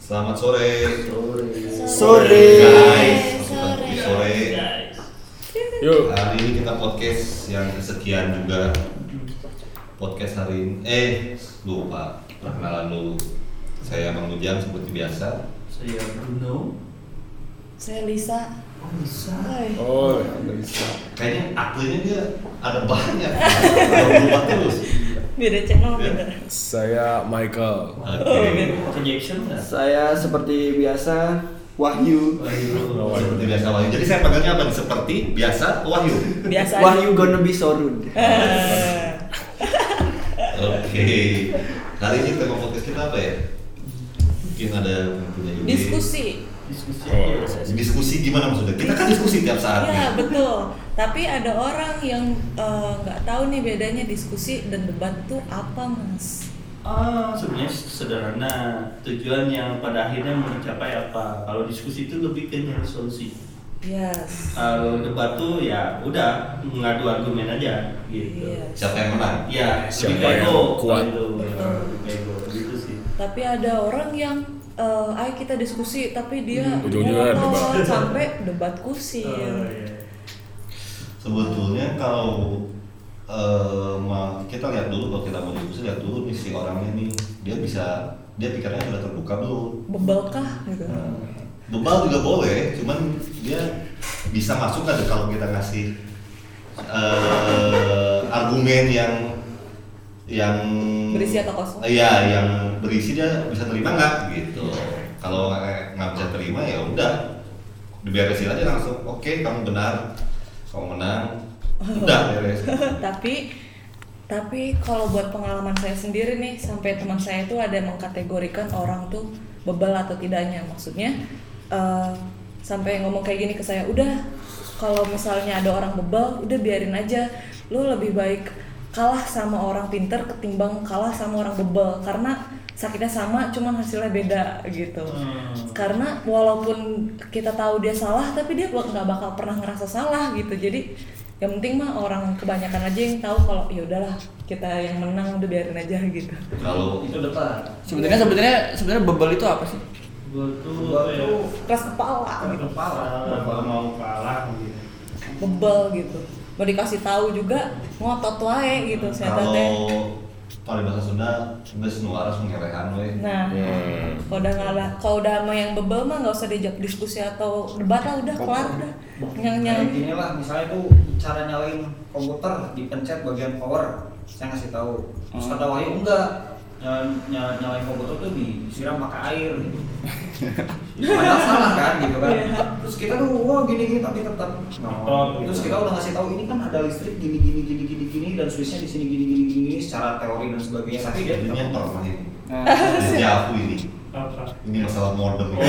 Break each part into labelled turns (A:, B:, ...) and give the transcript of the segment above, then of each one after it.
A: Selamat sore.
B: Sore.
A: Guys,
C: Sore.
A: Di sore.
D: Guys.
B: Yuk.
A: Hari ini kita podcast yang kesekian juga. Podcast hari ini. Eh, lupa. Perkenalan dulu. Saya Bang Ujang seperti biasa.
D: Saya Bruno.
C: Saya Lisa.
D: Oh.
C: Hai.
B: Oh, bisa.
A: Kayaknya aktornya dia ada banyak. Ada berubah terus.
C: Beda channel beda.
B: Saya Michael.
A: Oke.
D: Ke Jackson nggak?
E: Saya seperti biasa Wahyu.
B: Oh,
A: Seperti biasa Wahyu. Jadi saya panggilnya apa? Seperti biasa Wahyu.
C: Biasa. aja.
E: Wahyu gonna be so rude.
C: Eh,
A: Oke. Hari ini tema podcast kita apa ya? Mungkin ada yang punya ide.
C: Diskusi.
D: Diskusi.
B: Oh,
D: aja.
A: Diskusi gimana maksudnya? Kita kan diskusi tiap saat.
C: Ya
A: nih.
C: betul. Tapi ada orang yang eh, nggak tahu nih bedanya diskusi dan debat tuh apa mas?
D: Ah, sebenarnya sederhana. Tujuan yang pada akhirnya mencapai apa? Kalau diskusi itu lebih ke nyari solusi.
C: Yes.
D: Kalau debat tuh ya udah ngadu argumen aja gitu.
C: Iya.
A: Siapa yang menang?
D: Ya,
B: Siapa yang
D: ego,
B: kuat?
D: Gitu.
C: Betul.
D: Ego, gitu sih.
C: Tapi ada orang yang eh, ayo kita diskusi tapi dia
B: Hmm, debat.
C: sampai debat kusir.
D: Oh, iya.
A: Sebetulnya kalau eh, ma- kita lihat dulu kalau kita mau diskusi lihat dulu nih si orangnya nih dia bisa dia pikirannya sudah terbuka belum?
C: Bebelkah gitu.
A: Nah, bebal juga boleh, cuman dia bisa masuk ada kalau kita ngasih eh, argumen yang yang
C: Berisi atau kosong?
A: Iya, yang berisi dia bisa terima nggak gitu. Kalau nggak bisa terima ya udah diberesin aja langsung. Oke, kamu benar, kamu menang, udah beres.
C: tapi tapi kalau buat pengalaman saya sendiri nih sampai teman saya itu ada mengkategorikan orang tuh bebal atau tidaknya maksudnya eh, sampai ngomong kayak gini ke saya udah kalau misalnya ada orang bebal udah biarin aja lu lebih baik kalah sama orang pinter ketimbang kalah sama orang bebal karena sakitnya sama cuman hasilnya beda gitu
D: Hmm.
C: karena walaupun kita tahu dia salah tapi dia nggak bakal pernah ngerasa salah gitu jadi yang penting mah orang kebanyakan aja yang tahu kalau ya udahlah kita yang menang udah biarin aja gitu
A: Kalau
D: Itu depan.
E: Sebenarnya sebenarnya sebenarnya bebel itu apa sih?
D: Ya?
E: tuh
C: keras kepala
D: Keras
C: gitu.
D: kepala, kalau mau kalah gitu.
C: bebel gitu mau dikasih tahu juga ngotot wae gitu saya
A: kalau pada bahasa Sunda geus nu aras mengerehan we.
C: nah
B: Hmm.
C: kalau udah ngalah kalau udah sama yang bebel mah nggak usah diajak diskusi atau debat lah udah kelar udah nyang nyang
F: Kayak gini lah, misalnya tuh cara nyalain komputer dipencet bagian power, saya ngasih tahu. Terus kata Wahyu enggak, nyalain komputer tuh disiram pakai air. Gitu. Padahal salah kan, gitu kan.
C: Iya.
F: Terus kita tuh wah gini gini tapi tetap
D: Ngotot, gitu.
F: Terus kita udah ngasih tahu ini kan ada listrik gini gini gini gini gini dan switchnya di sini gini gini gini secara teori dan sebagainya. Tapi dia tetap
A: yang ini.
E: Nah,
A: Ini aku ini.
D: Apa?
A: Ini masalah modem.
D: Oh,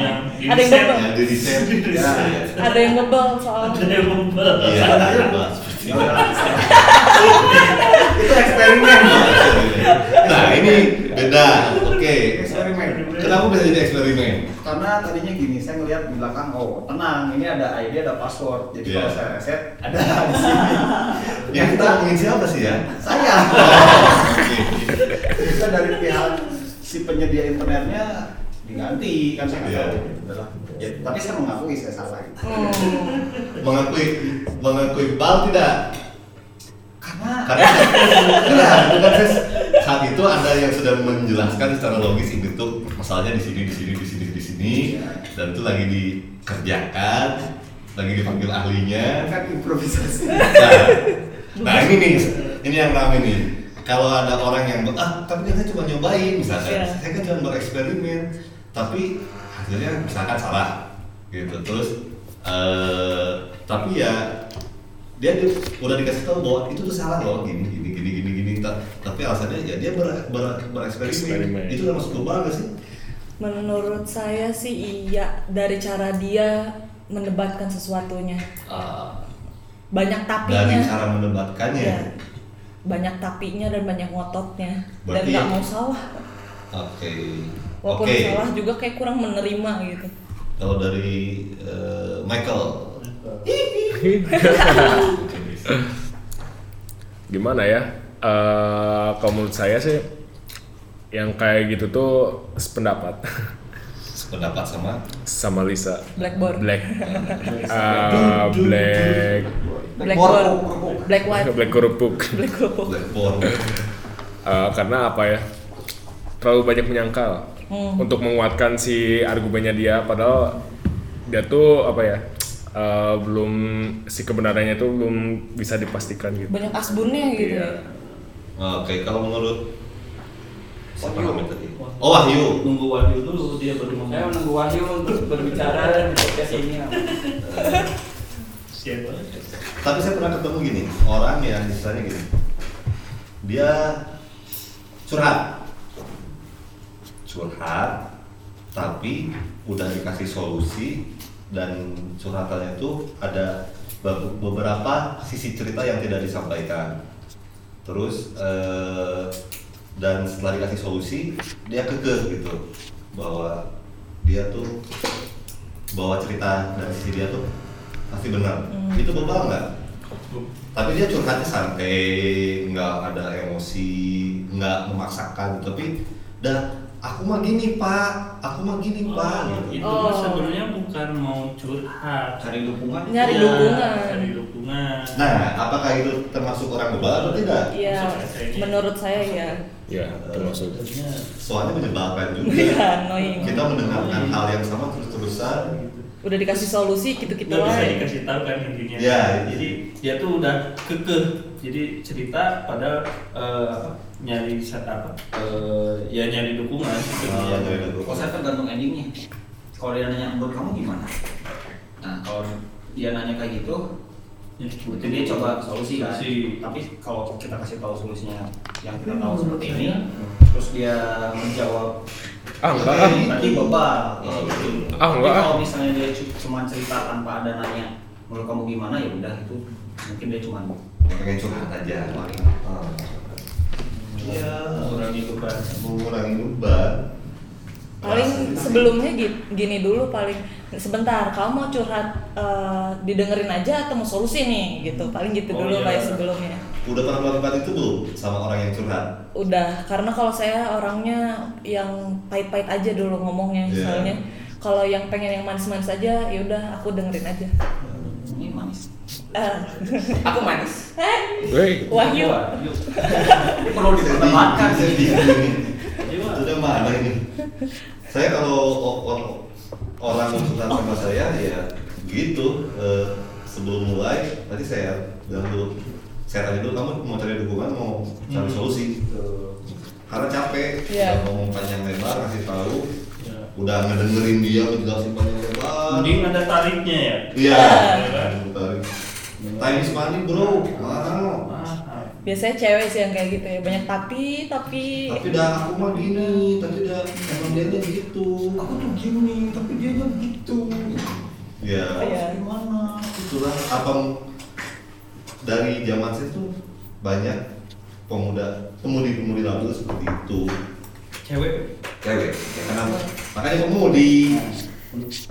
D: iya. yang
C: Ada yang bebel.
A: Yang di.
F: Ya.
C: ada yang bebel soalnya
D: Ada yang bebel.
A: Iya, ada.
F: Ya
A: itu.
F: udah. itu eksperimen.
A: Nah, ini beda. Oke. Kenapa bisa jadi eksperimen?
F: karena tadinya gini saya ngeliat di belakang oh tenang ini ada ID ada password jadi
A: Iya.
F: kalau saya reset ada di sini
A: Yang kita ngomongin siapa sih ya?
F: saya
A: Oke.
F: bisa dari pihak si penyedia internetnya diganti kan saya
A: Iya.
F: tahu. Ya, tapi saya mengakui saya salah.
C: Hmm.
A: Mengakui mengakui bal tidak?
F: karena
A: Karena enggak, bukan saya saat itu ada yang sudah menjelaskan secara logis ini tuh masalahnya di sini, di sini, di sini, di sini, dan itu lagi dikerjakan, lagi dipanggil ahlinya.
F: kan improvisasi
A: Nah, nah ini nih, ini yang rame nih. Kalau ada orang yang ah tapi kan saya cuma nyobain misalkan,
C: Iya.
A: saya kan cuma bereksperimen, tapi hasilnya misalkan salah, gitu. Terus eh tapi ya dia di- udah dikasih tahu bahwa itu tuh salah loh gini gini gini gini gini Ta- tapi alasannya ya dia ber, ber, bereksperimen
B: Eksperimen.
A: itu udah masuk gak sih
C: Menurut saya sih iya dari cara dia mendebatkan sesuatunya.
A: Ah,
C: Banyak tapinya.
A: dari cara mendebatkannya
C: Iya. Banyak tapinya dan banyak ngototnya dan nggak mau salah.
A: oke
C: Walaupun
A: oke
C: salah juga kayak kurang menerima gitu.
A: kalau dari eh, Michael
B: Gimana ya? Eh, kalau menurut saya sih yang kayak gitu tuh sependapat
A: Sependapat sama
B: sama Lisa.
C: Blackboard.
B: Black. Ah, black.
C: Blackboard. Black white.
B: Black kerupuk.
C: Black kerupuk.
A: Blackboard.
B: Eh, karena apa ya? Terlalu banyak menyangkal
C: Hmm.
B: untuk menguatkan si argumennya dia, padahal dia tuh apa ya? eh, belum si kebenarannya tuh belum bisa dipastikan gitu.
C: Banyak asbunnya gitu
B: Iya.
C: ya.
A: Oke, kalau menurut siapa namanya tadi? Oh Wahyu.
D: Nunggu Wahyu dulu dia baru ngomong.
E: Saya menunggu Wahyu untuk berbicara di podcast ini.
D: Siapa?
A: Tapi saya pernah ketemu gini, orang yang istilahnya gini, dia curhat, curhat, tapi udah dikasih solusi dan curhatannya itu ada be- beberapa sisi cerita yang tidak disampaikan. Terus eh, dan setelah dikasih solusi dia kekeh gitu bahwa dia tuh bahwa cerita dari sisi dia tuh pasti benar. Itu bebal nggak? Tapi dia curhatnya santai, nggak ada emosi, nggak memaksakan, tapi dah aku mah gini pak, aku mah gini pak. gitu.
D: Itu
C: Oh.
D: sebenarnya bukan mau curhat.
F: Cari dukungan.
C: Nyari
D: Ya,
C: dukungan.
D: Cari dukungan.
A: Nah, apakah itu termasuk orang bebal atau tidak?
C: Iya, menurut saya ya.
B: Ya, termasuk.
A: Soalnya menyebalkan juga.
C: Annoying.
A: Kita mendengarkan hal yang sama terus-terusan.
C: Udah dikasih solusi gitu-gitu
D: nggak bisa
C: aja.
D: dikasih tahu kan intinya.
A: Ya.
D: Jadi dia tuh udah kekeh. Jadi cerita padahal eh, apa, nyari saat apa? eh, ya nyari dukungan. gitu.
A: Oh,
D: Ya,
A: nyari dukungan.
F: Kalau saya tergantung endingnya. Kalau dia nanya menurut kamu gimana? Nah kalau dia nanya kayak gitu,
D: Ya,
F: berarti dia coba solusi kan.
D: Solusi.
F: Tapi kalau kita kasih tahu solusinya yang kita tahu seperti ini, terus dia menjawab
B: Ah, enggak ah.
F: Berarti bebal.
D: Oh,
F: gitu.
D: betul.
B: Ah, enggak ah.
F: kalau misalnya dia cu- cuma cerita tanpa ada nanya menurut kamu gimana ya udah itu mungkin dia cuma
A: Pengen curhat aja. Oh.
F: Iya.
D: Mengurangi beban.
A: Mengurangi beban.
C: Paling sebelumnya gi- gini dulu paling sebentar kamu mau curhat eh, didengerin aja atau mau solusi nih gitu paling gitu
D: Oh,
C: dulu
D: iya.
C: kayak sebelumnya
A: Udah pernah melakukan itu belum sama orang yang curhat?
C: udah karena kalau saya orangnya yang pahit-pahit aja dulu ngomongnya
A: Iya.
C: soalnya kalau yang pengen yang manis-manis aja ya udah aku dengerin aja
F: ini manis.
C: Eh,
E: Aku manis.
C: eh,
B: Wey,
C: Wahyu
F: perlu diperdebatkan sih.
A: bingung ini.
D: Iya.
A: Itu udah mana ini? Saya kalau orang mau curhat sama saya ya gitu eh, sebelum mulai nanti saya bilang dulu saya tanya dulu kamu mau cari dukungan mau cari
D: Hmm.
A: solusi karena capek udah ngomong panjang lebar ngasih tahu
D: Ya.
A: udah ngedengerin dia ngejelasin panjang lebar
D: Mending ada tariknya ya.
A: iya
D: Iya.
A: tarik time is money bro Mahal.
C: Biasanya cewek sih yang kayak gitu ya banyak tapi tapi
A: tapi dah aku mah gini tapi dah emang dia gitu
F: Aku tuh gini, tapi dia nya gitu.
A: ya
C: Iya.
F: Gimana?
A: itulah apa dari zaman saya tuh banyak pemuda pemudi-pemudi lalu seperti itu
D: Cewek.
A: cewek karena makanya pemudi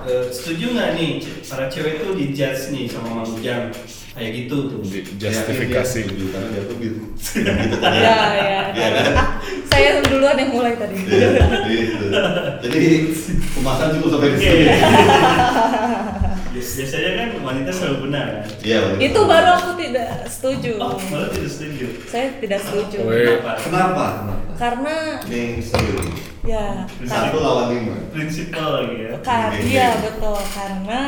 D: Eh, setuju nggak nih para cewek tuh dijudge nih sama Mang Ujang kayak gitu tuh.
B: justifikasi.
A: Setuju, karena dia tuh gitu gitu kan
C: ya ya
A: Iya kan?
C: saya duluan yang mulai tadi
A: Iya, gitu. Jadi pembahasan cukup sampai di sini.
D: Bias- Biasanya kan wanita selalu benar kan.
A: Iya.
C: itu baru aku tidak setuju
D: Oh, malah tidak setuju.
C: saya tidak setuju
B: Weh.
D: Kenapa?
A: Kenapa? Kenapa?
C: karena
A: Nih serius.
C: ya
A: Satu lawan lima.
D: Prinsipal lagi ya.
C: Kar
A: Oke.
C: iya betul karena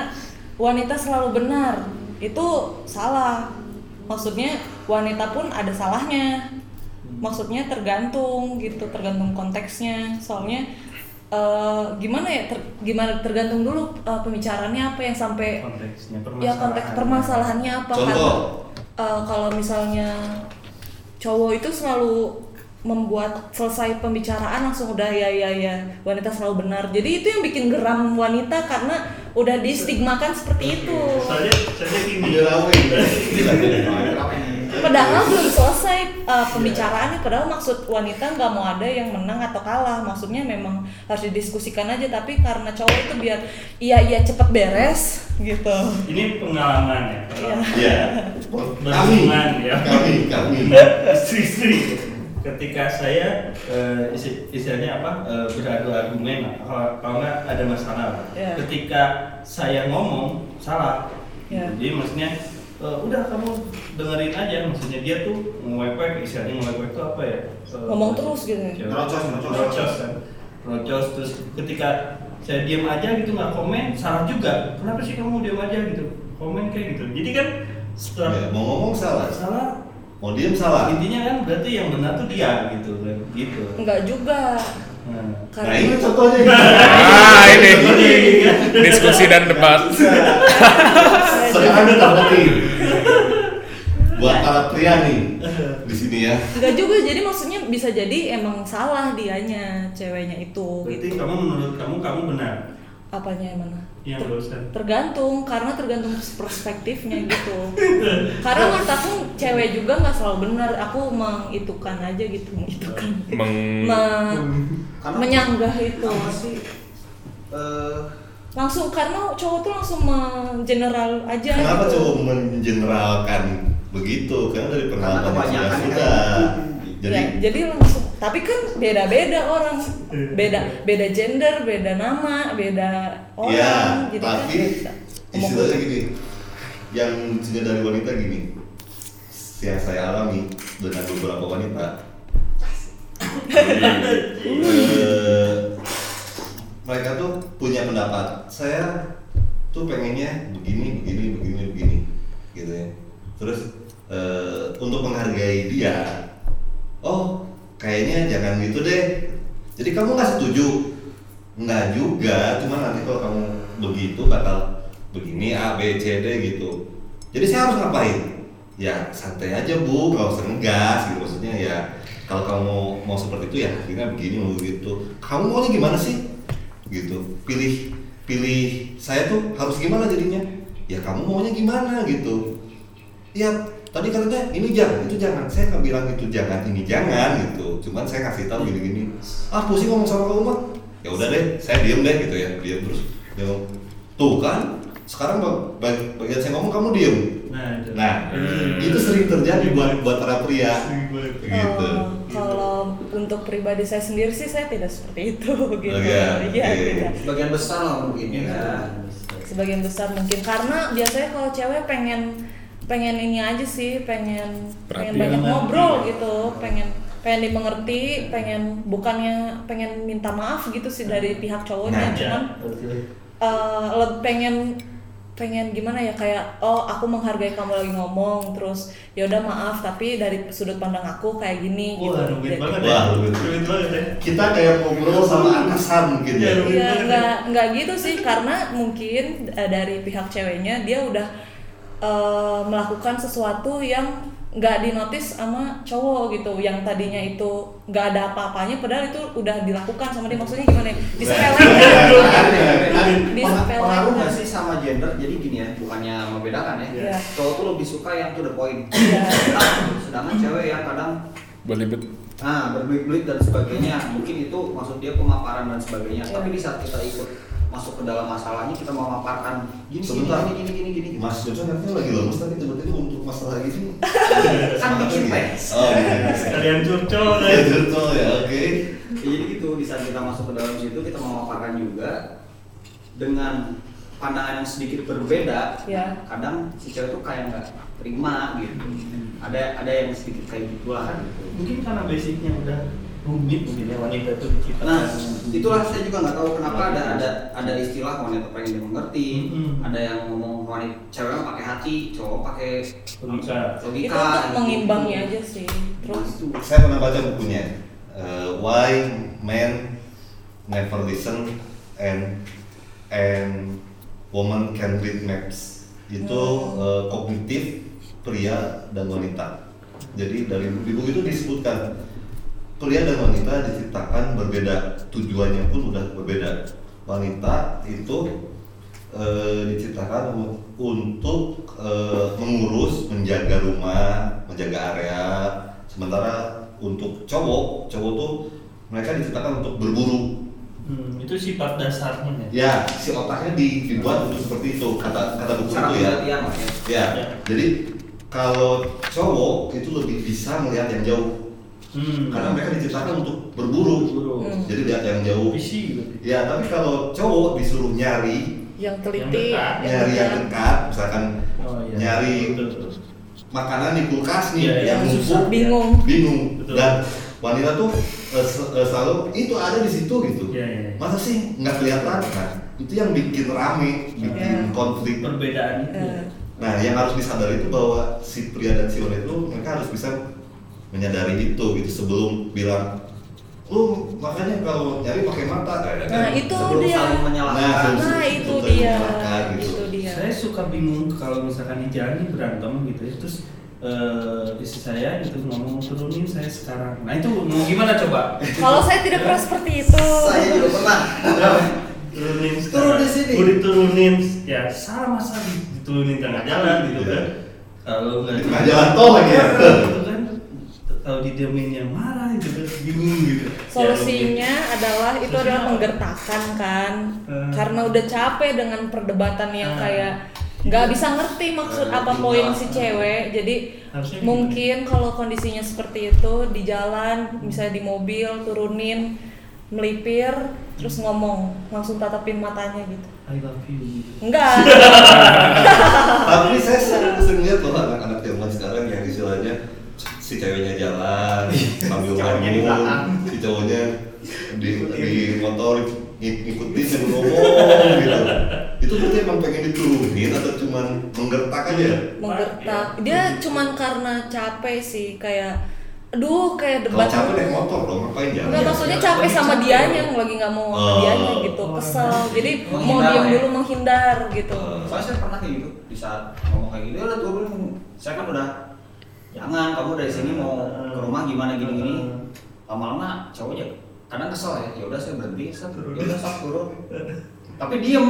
C: wanita selalu benar itu salah. Maksudnya wanita pun ada salahnya. Maksudnya tergantung gitu tergantung konteksnya. Soalnya eh, gimana ya ter- gimana tergantung dulu eh, pembicaraannya apa yang sampai
D: Konteksnya
C: ya konteks permasalahannya apa.
A: Contoh.
C: karena eh, kalau misalnya cowok itu selalu membuat selesai pembicaraan langsung udah ya ya ya wanita selalu benar jadi itu yang bikin geram wanita karena udah distigmakan seperti itu
D: Soalnya, soalnya gini.
A: Dia lawan.
C: padahal belum selesai eh, pembicaraannya padahal maksud wanita nggak mau ada yang menang atau kalah maksudnya memang harus didiskusikan aja tapi karena cowok itu biar iya iya cepet beres gitu
D: Ini pengalaman ya.
C: Iya.
A: Iya. Kami.
D: Berhubungan ya.
A: Kami. Kami.
D: Istri-istri. Ketika saya eh, isi- istilahnya apa? Eh, beradu argumen kalau kalau nggak ada masalah. Lah.
C: Iya.
D: ketika saya ngomong salah.
C: Iya.
D: jadi maksudnya eh, udah kamu dengerin aja. Maksudnya dia tuh ngewepek istilahnya ngewepek itu apa ya? Eh,
C: Ngomong terus gitu ya?
F: Ngerocos, ngerocos.
D: Ngerocos kan? Ngerocos, terus ketika saya diam aja gitu nggak komen salah juga. Kenapa sih kamu diam aja gitu? Komen kayak gitu. Jadi kan setelah
A: Ya, mau ngomong salah,
D: salah
A: mau diem salah.
D: intinya kan berarti yang benar tuh dia gitu kan gitu
C: Enggak juga.
D: nah.
A: Nah
C: Karena
A: ini contohnya.
B: Ah ini diskusi dan debat.
A: Sekarang kita bukti buat para pria nih di sini ya.
C: Enggak juga, jadi maksudnya bisa jadi emang salah dianya, ceweknya itu
D: berarti
C: gitu.
D: kamu menurut kamu kamu benar
C: Apanya yang mana?
D: yang
C: Ter- tergantung, karena tergantung perspektifnya gitu. karena menurut aku cewek juga nggak selalu benar, aku mengitukan aja gitu, mengitukan.
B: Meng
C: Me-
F: Karena-
C: menyanggah itu.
F: Apa sih? Eh,
C: Langsung karena cowok tuh langsung mengeneral aja
A: Kenapa
C: gitu.
A: cowok mengeneralkan begitu? Karena dari pengalaman yang sudah
F: kan
A: sudah.
F: gitu.
A: Jadi
C: ya, jadi langsung tapi kan beda-beda orang beda beda gender beda nama beda orang
A: ya,
C: jadi kan
A: tapi.
C: Ngomong
A: istilahnya gini, yang sudah dari wanita gini, yang saya alami dengan beberapa wanita, eh, mereka tuh punya pendapat. Saya tuh pengennya begini, begini, begini, begini, gitu ya. Terus eh, untuk menghargai dia, oh kayaknya jangan gitu deh. Jadi kamu nggak setuju? Nggak juga, cuma nanti kalau kamu begitu bakal begini A B C D gitu. Jadi saya harus ngapain? Ya santai aja bu, nggak usah ngegas gitu maksudnya ya. Kalau kamu mau seperti itu ya akhirnya begini mau begitu. Kamu maunya gimana sih? Gitu. Pilih pilih saya tuh harus gimana jadinya? Ya kamu maunya gimana gitu? Ya tadi katanya ini jangan itu jangan saya nggak bilang itu jangan ini jangan gitu cuman saya kasih tahu gini gini ah pusing ngomong sama kamu mah ya udah deh saya diem deh gitu ya diem terus dia tuh kan sekarang bag- bag- bagian saya ngomong kamu diem.
D: Nah itu.
A: Nah itu sering terjadi buat buat para pria gitu.
C: Eh, kalau untuk pribadi saya sendiri sih saya tidak seperti itu gitu.
A: Oh, iya,
C: Iya,
A: oke.
C: tidak.
F: sebagian besar lah mungkin ya.
C: sebagian besar mungkin. Karena biasanya kalau cewek pengen pengen ini aja sih pengen pengen banyak ngobrol gitu. Pengen pengen dimengerti pengen bukannya pengen minta maaf gitu sih dari pihak cowoknya
A: Nah,
C: cuman eh, le- pengen pengen gimana ya kayak oh aku menghargai kamu lagi ngomong terus ya udah maaf tapi dari sudut pandang aku kayak gini gitu
D: Wah, rumit
C: Jadi-
D: banget
A: Wah,
D: ya.
A: rumit.
D: Rumit banget ya.
A: kita kayak ngobrol sama atasan mungkin ya
D: Iya, rumit
C: Iya,
D: banget ya.
C: nggak nggak gitu sih karena mungkin eh, dari pihak ceweknya dia udah eh, melakukan sesuatu yang nggak dinotis sama cowok gitu yang tadinya itu nggak ada apa-apanya padahal itu udah dilakukan sama dia maksudnya gimana ya disepelekan
F: Pengaruh
C: Disepelekan.
F: nggak sih sama gender? Jadi gini ya, bukannya membedakan ya.
C: Iya.
F: Cowok tuh lebih suka yang to the point.
C: Iya.
F: Sedangkan cewek yang kadang
B: Belibet.
F: nah berbelit-belit dan sebagainya. Mungkin itu maksud dia pemaparan dan sebagainya.
C: Iya.
F: Tapi di saat kita ikut masuk ke dalam masalahnya kita memaparkan gini gini
A: Sebentar.
F: gini gini gini gini.
A: Mas Jojo nanti lagi lemes tapi tiba-tiba untuk masalah ini
F: Kan bikin teh.
A: oh iya
D: Sekalian curcol
A: ya betul ya oke
F: Ya, jadi gitu di saat kita masuk ke dalam situ kita memaparkan juga dengan pandangan yang sedikit berbeda
C: Iya.
F: kadang si cewek tuh kayak nggak terima gitu ada ada yang sedikit kayak gitulah gitu
D: Mungkin karena basicnya udah rumit mungkin ya wanita itu diciptakan.
F: nah itulah saya juga nggak tahu kenapa ada ada ada istilah wanita pengen dimengerti
D: Mm-mm.
F: ada yang ngomong wanita cewek pakai hati cowok pakai
D: Logika.
F: logika
C: itu untuk
F: gitu.
C: mengimbangi aja sih
F: Nah,
C: terus
A: saya pernah baca bukunya eh, Why Men Never Listen and and Woman Can Read Maps itu
C: Hmm.
A: eh, kognitif pria dan wanita jadi dari buku itu disebutkan pria dan wanita diciptakan berbeda tujuannya pun udah berbeda. Wanita itu eh, diciptakan untuk eh, mengurus menjaga rumah menjaga area. Sementara untuk cowok cowok tuh mereka diciptakan untuk berburu.
D: Hmm, itu sifat dasarnya ya.
A: ya si otaknya di- dibuat untuk seperti itu kata kata buku
F: cara
A: itu ya.
F: ya
A: ya.
D: Ya.
A: jadi kalau cowok itu lebih bisa melihat yang jauh
D: Hmm.
A: karena mereka diciptakan untuk berburu
D: Berburu.
C: Hmm.
A: jadi lihat yang jauh
D: Visi gitu.
A: ya tapi kalau cowok disuruh nyari
C: yang teliti
D: Yang dekat.
A: nyari yang dekat misalkan
D: Oh, iya.
A: nyari
D: Betul, betul.
A: makanan di kulkas nih
D: Iya, iya.
A: yang numpuk
D: Susah.
C: bingung
A: bingung
D: Betul.
A: dan wanita tuh eh, selalu itu ada di situ gitu
D: Iya, iya.
A: masa sih nggak kelihatan nah itu yang bikin rame bikin
C: Iya.
A: konflik
D: perbedaan itu
C: Eh,
A: nah yang harus disadari itu bahwa si pria dan si wanita itu mereka harus bisa menyadari itu gitu sebelum bilang lu makanya kalau nyari pakai mata. Nah,
C: Nah, itu
F: Sebelum
C: dia.
F: saling
A: Nah,
F: menyalahkan.
A: sebelum-
C: nah
A: sebelum
C: itu
A: saling
C: dia.
A: menyalahkan gitu.
C: itu dia.
D: Saya suka bingung kalau misalkan di jalan nih berantem gitu ya. Terus eh, istri saya gitu ngomong turunin saya sekarang. Nah itu mau gimana coba?
C: Kalau saya tidak pernah seperti itu.
F: Saya juga pernah.
D: turunin
F: Turun di sini.
D: Udah diturunin. Ya salah masa diturunin tengah jalan gitu kan. Kalau nggak
A: tengah jalan tol lagi
D: kalau didiaminnya marah gitu kan bingung gitu.
C: Solusinya
D: Ya,
C: adalah itu
D: Solusinya
C: adalah
D: apa?
C: menggertakkan kan.
D: Hmm.
C: karena udah capek dengan perdebatan yang
D: Hmm.
C: kayak nggak bisa ngerti maksud
A: Hmm,
C: apa poin
A: iya.
C: si cewek. Jadi
D: Harusnya
C: mungkin kalau kondisinya seperti itu di jalan misalnya di mobil turunin melipir terus ngomong langsung tatapin matanya gitu.
D: I love you.
C: Enggak.
A: Tapi saya sering lihat loh anak-anak zaman sekarang yang istilahnya si ceweknya jalan sambil
F: Cowoknya di
A: ngomong, si cowoknya di, di motor ngik- ngikutin sambil ngomong gitu. Itu berarti emang pengen diturunin atau cuman menggertak aja?
C: menggertak dia cuman karena capek sih kayak aduh kayak
A: Kalau
C: debat
A: capek naik motor dong, ngapain jalan?
C: Enggak maksudnya capek sama dianya yang lagi nggak mau sama
A: Oh.
C: dianya gitu, kesel. Jadi mau diam
F: ya?
C: dulu menghindar gitu.
A: Oh.
F: Soalnya saya pernah kayak gitu di saat ngomong kayak gitu, ya udah turun. Saya kan udah jangan kamu dari sini mau ke rumah gimana gini-gini. Lama-lama cowoknya kadang kesel ya, ya udah saya berhenti, saya turun, ya udah saya turun. Tapi diem,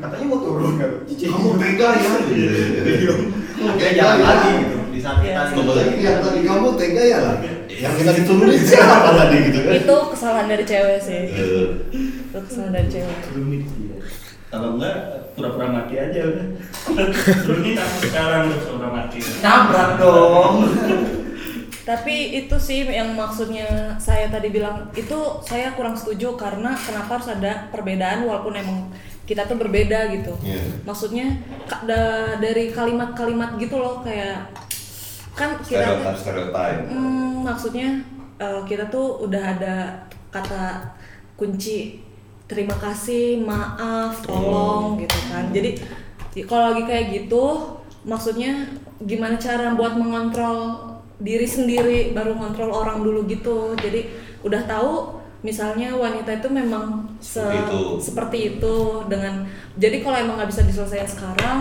F: katanya mau turun kan.
A: Kamu tega ya? Gitu. Kamu
F: Dia
A: tega
F: jalan
A: ya?
F: lagi gitu di saat kita
C: Iya.
A: Yang tadi kamu tega ya lah. Yang kita diturunin siapa tadi gitu kan?
C: Itu kesalahan dari cewek sih.
A: Eh,
C: Itu kesalahan dari cewek.
D: Iya. Kalau enggak pura-pura mati aja udah. Turunin aku sekarang pura-pura mati.
F: nabrak dong.
C: Tapi itu sih yang maksudnya saya tadi bilang itu saya kurang setuju karena kenapa harus ada perbedaan walaupun emang kita tuh berbeda gitu.
A: Iya.
C: Maksudnya da- dari kalimat-kalimat gitu loh kayak kan kita. Hmm, maksudnya eh, kita tuh udah ada kata kunci terima kasih, maaf, tolong gitu kan. Jadi kalau lagi kayak gitu, maksudnya gimana cara buat mengontrol diri sendiri baru kontrol orang dulu gitu. Jadi udah tahu misalnya wanita itu memang se-
A: Seperti itu.
C: seperti itu dengan jadi kalau emang nggak bisa diselesaikan sekarang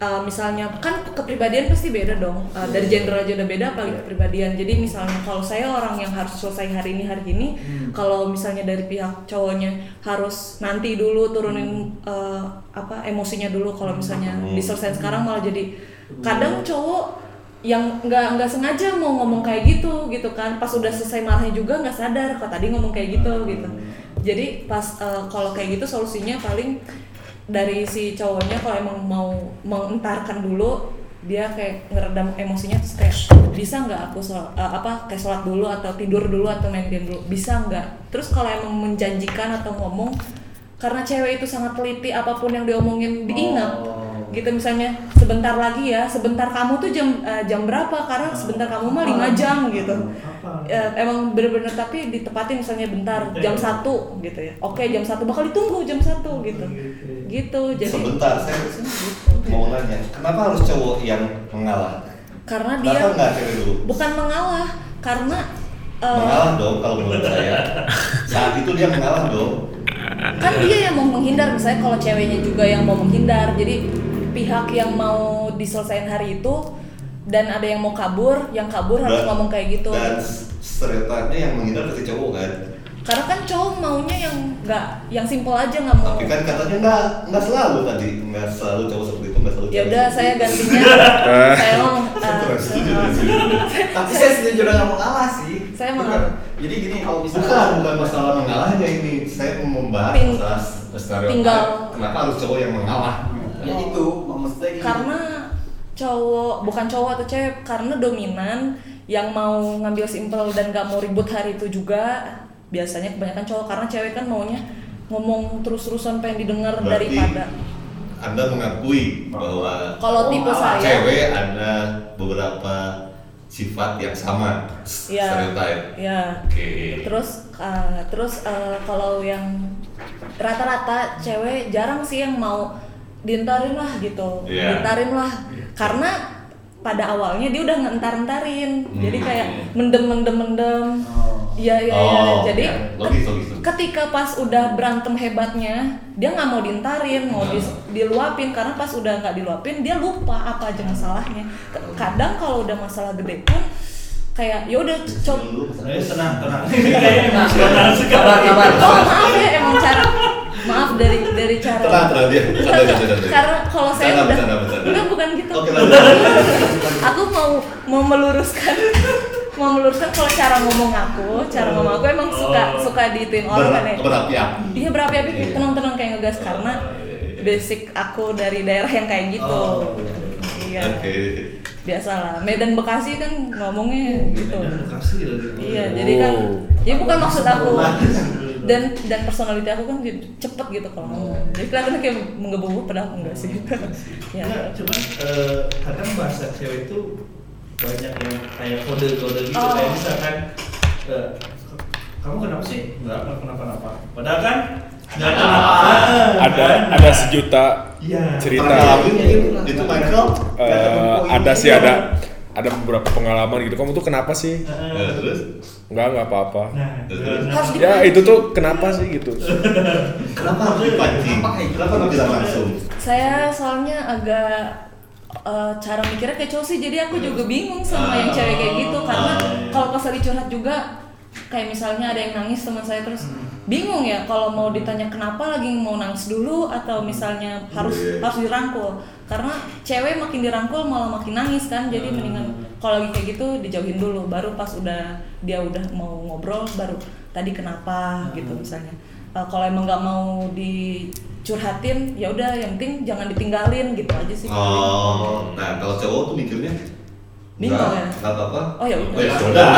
C: uh, misalnya kan kepribadian pasti beda dong. Uh, dari gender aja udah beda apalagi kepribadian. Jadi misalnya kalau saya orang yang harus selesai hari ini hari ini kalau misalnya dari pihak cowoknya harus nanti dulu turunin uh, apa emosinya dulu. Kalau misalnya
A: Hmm.
C: diselesaikan sekarang malah jadi kadang cowok yang nggak nggak sengaja mau ngomong kayak gitu gitu kan. Pas udah selesai marahnya juga nggak sadar kok tadi ngomong kayak gitu? Gitu. Jadi pas uh, kalau kayak gitu solusinya paling dari si cowoknya kalau emang mau mengentarkan dulu dia kayak ngeredam emosinya terus kayak bisa nggak aku sholat, uh, apa kayak sholat dulu atau tidur dulu atau main game dulu? Bisa nggak? Terus kalau emang menjanjikan atau ngomong karena cewek itu sangat teliti apa pun yang diomongin diingat.
D: Oh.
C: gitu misalnya sebentar lagi ya sebentar kamu tuh jam uh, jam berapa? Karena sebentar kamu mah lima jam gitu Ya, emang bener-bener tapi ditepatin misalnya bentar jam satu gitu ya oke jam satu bakal ditunggu jam satu gitu gitu jadi
A: Sebentar, saya
C: gitu.
A: mau nanya, kenapa harus cowok yang mengalah?
C: karena dia
A: Kenapa nggak cewek dulu?
C: bukan mengalah karena uh,
A: mengalah dong kalau menurut saya. Saat itu dia mengalah dong.
C: kan dia yang mau menghindar misalnya kalau ceweknya juga yang mau menghindar jadi pihak yang mau diselesaikan hari itu dan ada yang mau kabur yang kabur harus
A: Dan-
C: ngomong kayak gitu
A: Dan stereotipnya yang menghindar pasti cowok kan.
C: karena kan cowok maunya yang nggak yang simpel aja nggak mau
A: Tapi kan katanya nggak nggak selalu tadi, nggak selalu cowok seperti itu, nggak selalu.
C: ya udah saya gantinya saya
A: dari sini.
F: Tapi saya setuju dengan mengalah sih.
C: Saya mengalah.
F: Jadi gini kalau
A: Bukan,
F: misalnya
A: bukan masalah mengalahnya ini. Saya mau membahas
C: Ting-
A: masalah stereotip.
C: tinggal-
A: Kenapa harus cowok yang mengalah?
F: ya itu maksudnya
C: karena cowok bukan cowok atau cewek karena dominan yang mau ngambil simple dan gak mau ribut hari itu juga biasanya kebanyakan cowok karena cewek kan maunya ngomong terus-terusan pengen didengar
A: Berarti
C: daripada
A: Anda mengakui bahwa
C: kalau tipe saya
A: cewek ada beberapa sifat yang sama
C: Iya.
A: stereotype.
C: ya
A: Oke.
C: terus uh, terus uh, kalau yang rata-rata cewek jarang sih yang mau dientarin lah gitu
A: Iya.
C: dientarin lah karena pada awalnya dia udah ngentar-entarin jadi
A: Hmm.
C: kayak mendem mendem mendem
F: Oh.
C: iya iya iya.
A: Oh,
C: jadi
A: ya. Logis, logis, logis.
C: ketika pas udah berantem hebatnya dia nggak mau dientarin mau
A: Nah.
C: dis- diluapin karena pas udah nggak diluapin dia lupa apa aja masalahnya K- kadang kalau udah masalah gede pun kayak ya udah coba
D: Eh, tenang, tenang.
E: Kabar,
D: sekali.
E: kabar.
C: Oh maaf ya emang cara maaf dari dari cara
A: Tenang, tenang dia.
C: Karena kalau saya
A: Bercanda,
C: udah bukan gitu
A: Oke, lanjut.
C: aku mau mau meluruskan mau meluruskan kalau cara ngomong aku cara ngomong aku emang suka
D: Oh.
C: suka diituin orang kan ya
A: Ber- Berapi-api.
C: iya berapi-api
A: Iya.
C: tenang-tenang kayak ngegas karena basic aku dari daerah yang kayak gitu
F: Oh,
C: iya
A: Oke.
C: biasalah Medan Bekasi kan ngomongnya gitu
D: Medan Bekasi lagi.
C: Iya, jadi kan
B: Oh.
C: ya bukan maksud aku dan dan personality aku kan jadi cepet gitu kalau ngomong. Jadi kelihatannya kayak menggebu-gebu padahal enggak sih. ya.
D: Enggak, cuman eh, kadang bahasa cewek itu banyak yang kayak kode-kode gitu
C: Oh.
D: kayak misalkan eh, kamu kenapa sih? Enggak enggak kenapa-napa. Padahal kan kenapa.
B: ada ada sejuta
D: Iya.
B: cerita
A: Pernah ngalamin itu Michael?
B: Eh, ada sih ada ada beberapa pengalaman gitu kamu tuh kenapa sih
A: Ya, terus?
B: Nggak nggak apa-apa
D: Nah?
C: Harus di-
B: ya itu tuh kenapa sih gitu
A: Kenapa harus dipancing? Kenapa nggak bilang langsung?
C: Saya soalnya agak eh, cara mikirnya kayak cowok sih jadi aku juga bingung sama yang cewek kayak gitu karena
A: Ah.
C: kalau pas lagi curhat juga kayak misalnya ada yang nangis teman saya terus bingung ya kalau mau ditanya kenapa lagi mau nangis dulu atau misalnya harus
A: Iya.
C: harus dirangkul. Karena cewek makin dirangkul malah makin nangis kan jadi mendingan kalau lagi kayak gitu dijauhin dulu baru pas udah dia udah mau ngobrol baru tadi kenapa gitu misalnya. Eh, kalau emang nggak mau dicurhatin ya udah yang penting jangan ditinggalin gitu aja sih.
A: Oh, nah kalau cowok tuh mikirnya "Nggak,
C: ya?
A: nggak apa-apa.
C: Oh, ya udah.
A: Ya sudah.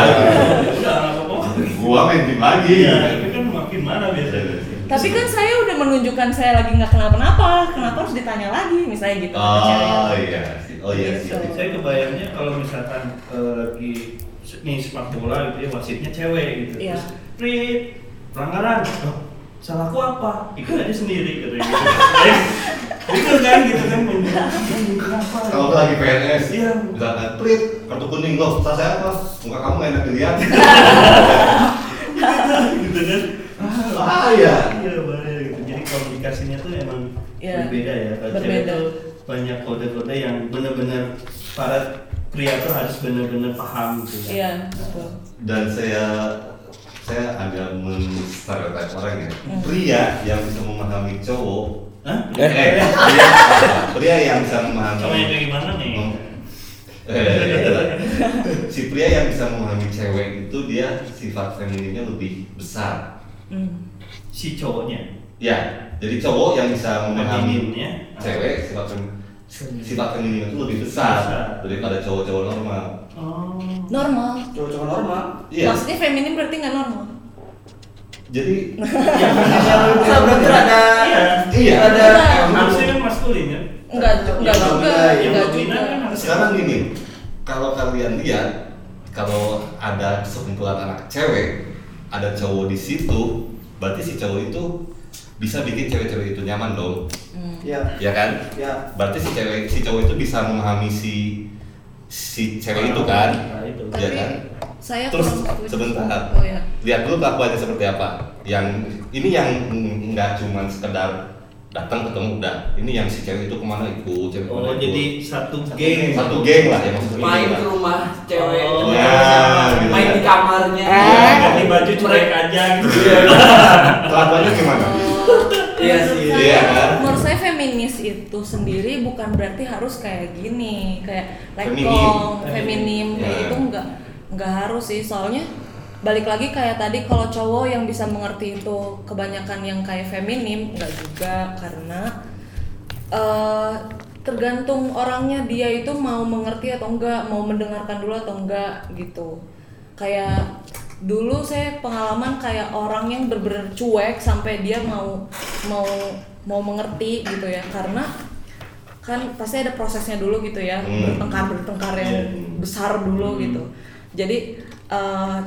D: Udah apa-apa.
A: Gua main tim lagi.
D: Iya, tapi kan makin mana biasanya.
C: tapi kan saya udah menunjukkan saya lagi nggak kenapa-napa kenapa harus ditanya lagi misalnya gitu.
A: Oh iya. Oh iya sih.
C: Gitu.
D: Saya kebayangnya kalau misalkan eh, lagi nih sepak bola gitu ya wasitnya cewek gitu.
C: Iya.
D: Terus, Prit, pelanggaran. Oh, salahku apa? Ikut aja sendiri gitu. gitu. Gitu kan gitu kan. Kenapa?
A: Kalau lu lagi PNS,
D: Iya.
A: misalkan prit kartu kuning lo, salah saya apa? Muka kamu nggak enak dilihat.
D: gitu kan.
A: Ah iya.
D: Iya bahaya gitu. Jadi komunikasinya tuh emang
C: Iya,
D: berbeda ya. Kalau
C: berbeda.
D: banyak kode-kode yang benar-benar para pria tuh harus benar-benar paham gitu. ya.
C: iya betul
A: Dan saya saya agak menstereotip orang ya.
C: Hmm.
A: Pria yang bisa memahami cowok,
D: Hah?
B: Eh.
A: eh, pria, pria yang bisa memahami
D: Sama yang kayak gimana nih?
A: Mem- Eh, si pria yang bisa memahami cewek itu dia sifat femininnya lebih besar.
C: Hmm.
D: Si cowoknya.
A: Ya, jadi cowok yang bisa memahami
D: Femininnya.
A: cewek sifat fem- sifat feminin itu lebih besar
D: Besar.
A: daripada cowok-cowok normal.
D: Oh.
C: normal
F: Cowok-cowok normal.
A: Iya.
C: maksudnya feminim berarti nggak normal
A: Jadi
D: iya.
F: ada
D: Harusnya kan maskulin ya.
C: nggak nggak
F: Yang
C: juga
F: dominan,
D: yang
C: nggak
D: dominan
C: juga
D: kan harus
A: Sekarang gini, kalau kalian lihat kalau ada sekumpulan anak cewek, ada cowok di situ, berarti si cowok itu bisa bikin cewek-cewek itu nyaman dong,
C: Hmm.
F: ya
A: ya kan?
F: ya
A: Berarti si cewek si cowok itu bisa memahami si si cewek itu kan?
D: Nah, itu.
A: Iya
C: tapi
A: kan?
C: saya
A: Terus sebentar.
C: oh ya
A: Lihat dulu kelakuannya seperti apa. Yang ini yang nggak cuma sekedar datang ketemu udah. Ini yang si cewek itu ke mana ikut, cewek
D: Oh,
A: ke mana ikut.
D: jadi satu geng.
A: satu geng lah ya maksudnya.
E: main ke rumah cewek
D: Oh,
A: ya, gitu
E: main
A: kan.
E: di kamarnya
C: Eh.
D: Ganti baju cuek aja gitu.
A: Kelakuannya gimana?
E: Iya sih.
C: Menurut
A: Iya,
C: saya-
A: kan?
C: Menurut saya feminis itu sendiri bukan berarti harus kayak gini, kayak
A: Feminim.
C: lekong, feminim, kayak
A: Ya.
C: itu enggak enggak harus sih. Soalnya balik lagi kayak tadi kalau cowok yang bisa mengerti itu kebanyakan yang kayak feminim enggak juga karena eh tergantung orangnya dia itu mau mengerti atau enggak mau mendengarkan dulu atau enggak gitu kayak dulu saya pengalaman kayak orang yang bener-bener cuek sampai dia mau mau mau mengerti gitu ya karena kan pasti ada prosesnya dulu gitu ya
A: Hmm.
C: bertengkar bertengkar yang
A: Iya.
C: besar dulu gitu jadi eh,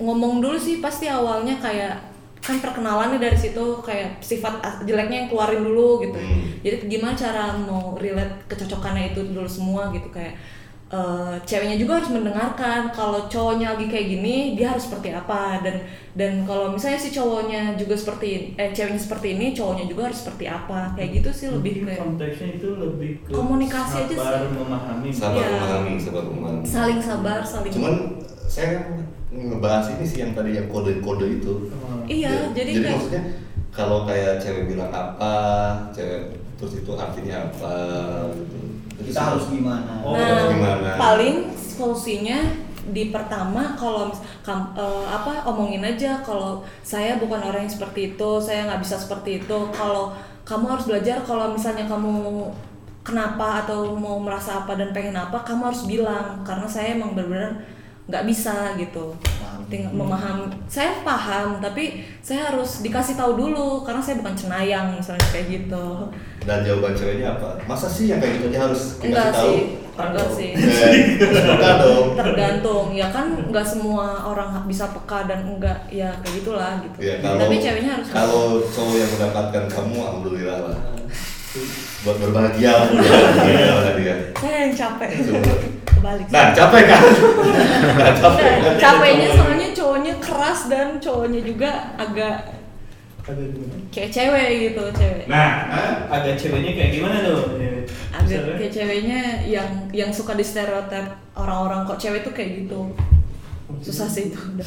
C: ngomong dulu sih pasti awalnya kayak kan perkenalannya dari situ kayak sifat jeleknya yang keluarin dulu gitu
A: Hmm.
C: jadi gimana cara mau relate kecocokannya itu dulu semua gitu kayak eh, ceweknya juga harus mendengarkan kalau cowoknya lagi kayak gini dia harus seperti apa dan dan kalau misalnya si cowoknya juga seperti eh ceweknya seperti ini cowoknya juga harus seperti apa kayak gitu sih lebih
D: Mungkin
C: kayak
D: konteksnya itu lebih ke
C: Komunikasi aja
D: sabar
C: sih.
D: memahami
A: sabar
C: Iya.
A: memahami sabar memahami
C: saling sabar saling
A: cuman saya ngebahas ini sih yang tadi yang kode-kode itu.
C: Iya jadi,
A: jadi
C: kayak
A: maksudnya kalau kayak cewek bilang apa cewek terus itu artinya apa gitu. Itu
F: kita harus gimana?
D: Oh,
C: nah
A: gimana?
C: paling solusinya di pertama kalau kam- eh, apa omongin aja kalau saya bukan orang yang seperti itu saya nggak bisa seperti itu. Kalau kamu harus belajar kalau misalnya kamu kenapa atau mau merasa apa dan pengen apa kamu harus bilang. Karena saya emang benar-benar nggak bisa gitu. Ting- memahami saya paham tapi saya harus dikasih tahu dulu karena saya bukan cenayang misalnya kayak gitu.
A: Dan jawaban ceweknya apa? Masa sih yang kayak gitu harus dikasih
C: enggak
A: tahu?
C: sih enggak sih. Tergantung. Ya kan nggak semua orang bisa peka dan enggak ya kayak gitulah gitu.
A: Ya kalau
C: tapi ceweknya harus
A: kalau cowok yang mendapatkan kamu alhamdulillah lah. Buat berbahagia lah berbahagia. Lah dia
C: saya yang capek.
A: Coba.
C: Kebalik.
A: Nah capek kan? Nah, capek.
C: Nah,
A: kan?
C: capeknya soalnya cowoknya keras dan cowoknya juga agak kayak cewek gitu cewek.
D: Nah, agak ceweknya kayak gimana tuh?
C: agak
D: Misalnya?
C: kayak ceweknya yang yang suka di stereotip orang-orang kok cewek tuh kayak gitu. Susah sih itu. Udah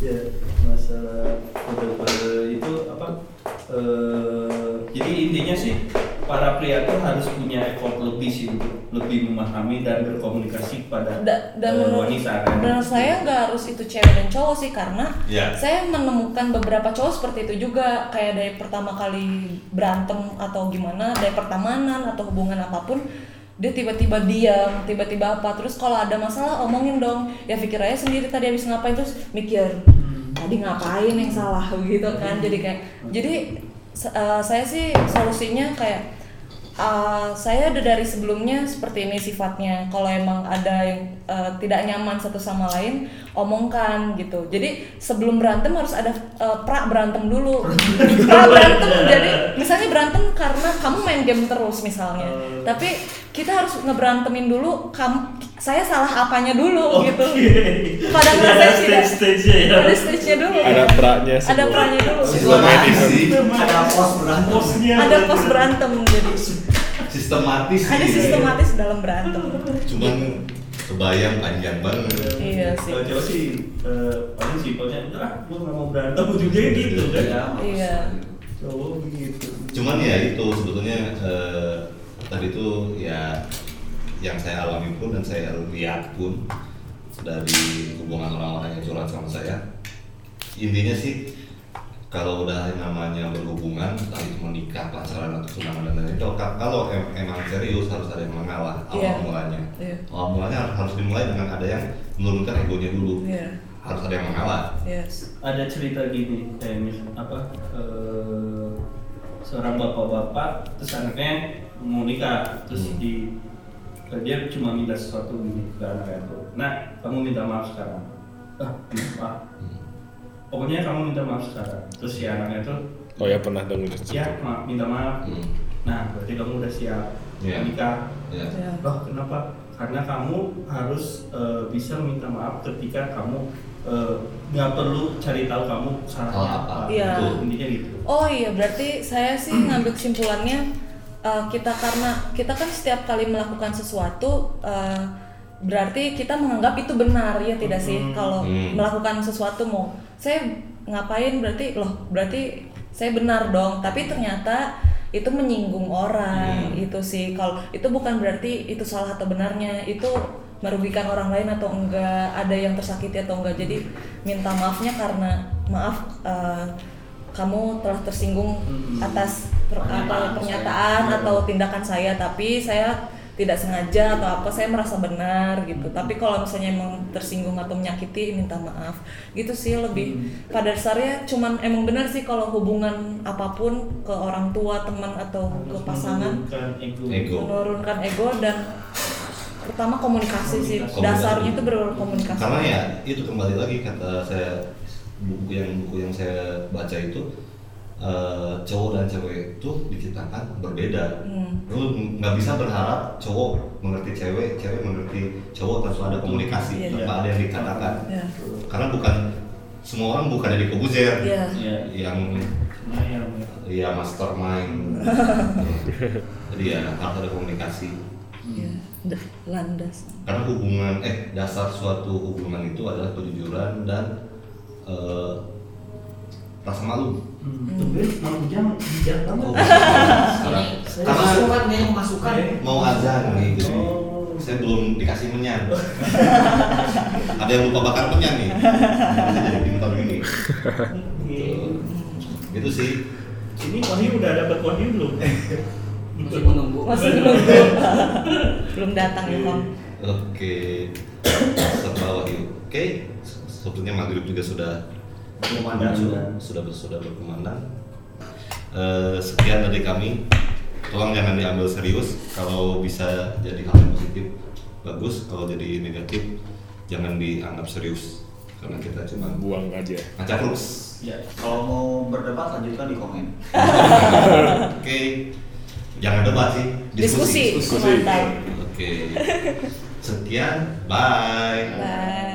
D: ya masalah kode-kode itu apa eh, jadi intinya sih para pria tuh harus punya effort lebih sih untuk lebih memahami dan berkomunikasi kepada
C: Da- dan menurut,
D: wanita kan?
C: menurut saya nggak harus itu cewek dan cowok sih karena
A: Iya.
C: saya menemukan beberapa cowok seperti itu juga kayak dari pertama kali berantem atau gimana dari pertemanan atau hubungan apa pun dia tiba-tiba diam tiba-tiba apa terus kalau ada masalah omongin dong. Ya pikir aja sendiri tadi habis ngapain terus mikir tadi ngapain yang salah? Gitu kan jadi kayak jadi se- eh, saya sih solusinya kayak Uh, saya udah dari sebelumnya seperti ini sifatnya. Kalau emang ada yang uh, tidak nyaman satu sama lain, omongkan gitu. Jadi sebelum berantem harus ada uh, pra berantem dulu. pra berantem. Jadi misalnya berantem karena kamu main game terus misalnya. Tapi kita harus ngeberantemin dulu. Kamu, saya salah apanya dulu gitu. Pada
D: ada
C: ngerasa tidak.
D: stage-stage-nya ya
C: Ada stage-nya dulu.
B: Ada pra-nya
C: Ada pra-nya dulu.
A: sistematis sih
F: ada pos berantem
D: Posnya
C: Ada pos berantem jadi.
A: sistematis
C: Ada sistematis dalam berantem.
A: cuman kebayang panjang banget
C: Iya sih.
D: Kalau cowok sih eh, paling simpelnya enggak ah gue nggak mau berantem ujungnya gitu kan
F: ya
C: Iya.
D: cowok begitu
A: cuman ya itu sebetulnya eh, tadi itu ya yang saya alami pun dan saya lihat pun dari hubungan orang-orang yang curhat sama saya intinya sih kalau udah namanya berhubungan entah itu menikah pacaran atau tunangan dan lain-lain kalau, kalau em- emang serius harus ada yang mengalah awal
C: Iya.
A: mulanya
C: Iya.
A: awal mulanya harus, harus dimulai dengan ada yang menurunkan egonya dulu
C: Iya.
A: harus ada yang mengalah
C: Yes.
D: ada cerita gini kayak mis apa eh, seorang bapak-bapak terus anaknya mau nikah terus
A: Hmm.
D: di dia cuma minta sesuatu gini ke anaknya tuh nah kamu minta maaf sekarang ah kenapa pokoknya kamu minta maaf sekarang terus si anaknya tuh
B: Oh ya pernah dengar
D: ya
B: cerita.
D: maaf minta maaf
A: Hmm.
D: nah berarti kamu udah siap
A: Iya.
D: nikah
A: ya.
C: Ya.
D: loh kenapa karena kamu harus eh, bisa minta maaf ketika kamu eh, nggak perlu cari tahu kamu salahnya
A: Salah
D: apa
A: apa.
C: Iya.
D: Itu, intinya gitu
C: Oh iya, berarti saya sih ngambil kesimpulannya uh, kita karena kita kan setiap kali melakukan sesuatu uh, berarti kita menganggap itu benar ya tidak sih
D: Hmm.
C: kalau
A: Hmm.
C: melakukan sesuatu mau saya ngapain berarti loh berarti saya benar dong tapi ternyata itu menyinggung orang
A: Hmm.
C: itu sih kalau itu bukan berarti itu salah atau benarnya itu merugikan orang lain atau enggak ada yang tersakiti atau enggak jadi minta maafnya karena maaf uh, kamu telah tersinggung
D: Mm-mm.
C: atas per-
F: Pernyataan
C: atau
F: saya.
C: pernyataan
D: Iya.
C: atau tindakan saya tapi saya tidak sengaja atau apa saya merasa benar gitu tapi kalau misalnya emang tersinggung atau menyakiti minta maaf gitu sih lebih pada dasarnya cuman emang benar sih kalau hubungan apa pun ke orang tua teman atau ke
D: Harus
C: pasangan
D: menurunkan ego.
A: Ego.
C: menurunkan ego dan pertama komunikasi, sih
D: Komunikasi.
C: dasarnya itu berkomunikasi
A: karena ya itu kembali lagi kata saya buku yang buku yang saya baca itu eh, cowok dan cewek itu diciptakan berbeda.
C: Hmm.
A: lu nggak bisa berharap cowok mengerti cewek cewek mengerti cowok tanpa ada komunikasi
C: Iya.
A: tanpa ada yang dikatakan.
C: Ya
A: karena bukan semua orang bukan dari Kobuzer.
C: Ya
D: Iya.
A: yang
D: yang
A: ya mastermind. Jadi ya harus ada komunikasi.
C: Landas.
A: Karena hubungan eh dasar suatu hubungan itu adalah kejujuran dan eh, rasa malu.
D: Hmm. Tumben Mang Ujang bijak banget.
A: Oh, sekarang. Karena
F: masukan nih masukan.
A: Mau azan nih jadi
D: Oh.
A: saya belum dikasih menyan. Ada yang lupa bakar menyan nih. Jadi pintar gini
D: Oke.
A: gitu. Sih.
D: Ini Wahyu udah dapat Wahyu belum?
E: Masih menunggu.
C: masih belum. belum datang ya bang
A: oke. Setelah wahyu oke sepertinya maghrib juga sudah
D: Berkumandang. sudah.
A: sudah sudah berkumandang. Eh, sekian dari kami. Tolong jangan diambil serius. Kalau bisa jadi hal yang positif bagus. Kalau jadi negatif jangan dianggap serius. Karena kita cuma
B: buang aja.
A: Ngacak terus.
D: Ya.
F: kalau mau berdebat lanjutkan di komen.
A: Oke. Jangan debat sih.
C: Diskusi,
B: Diskusi.
C: mantap
A: oke. Sekian. Bye.
C: Bye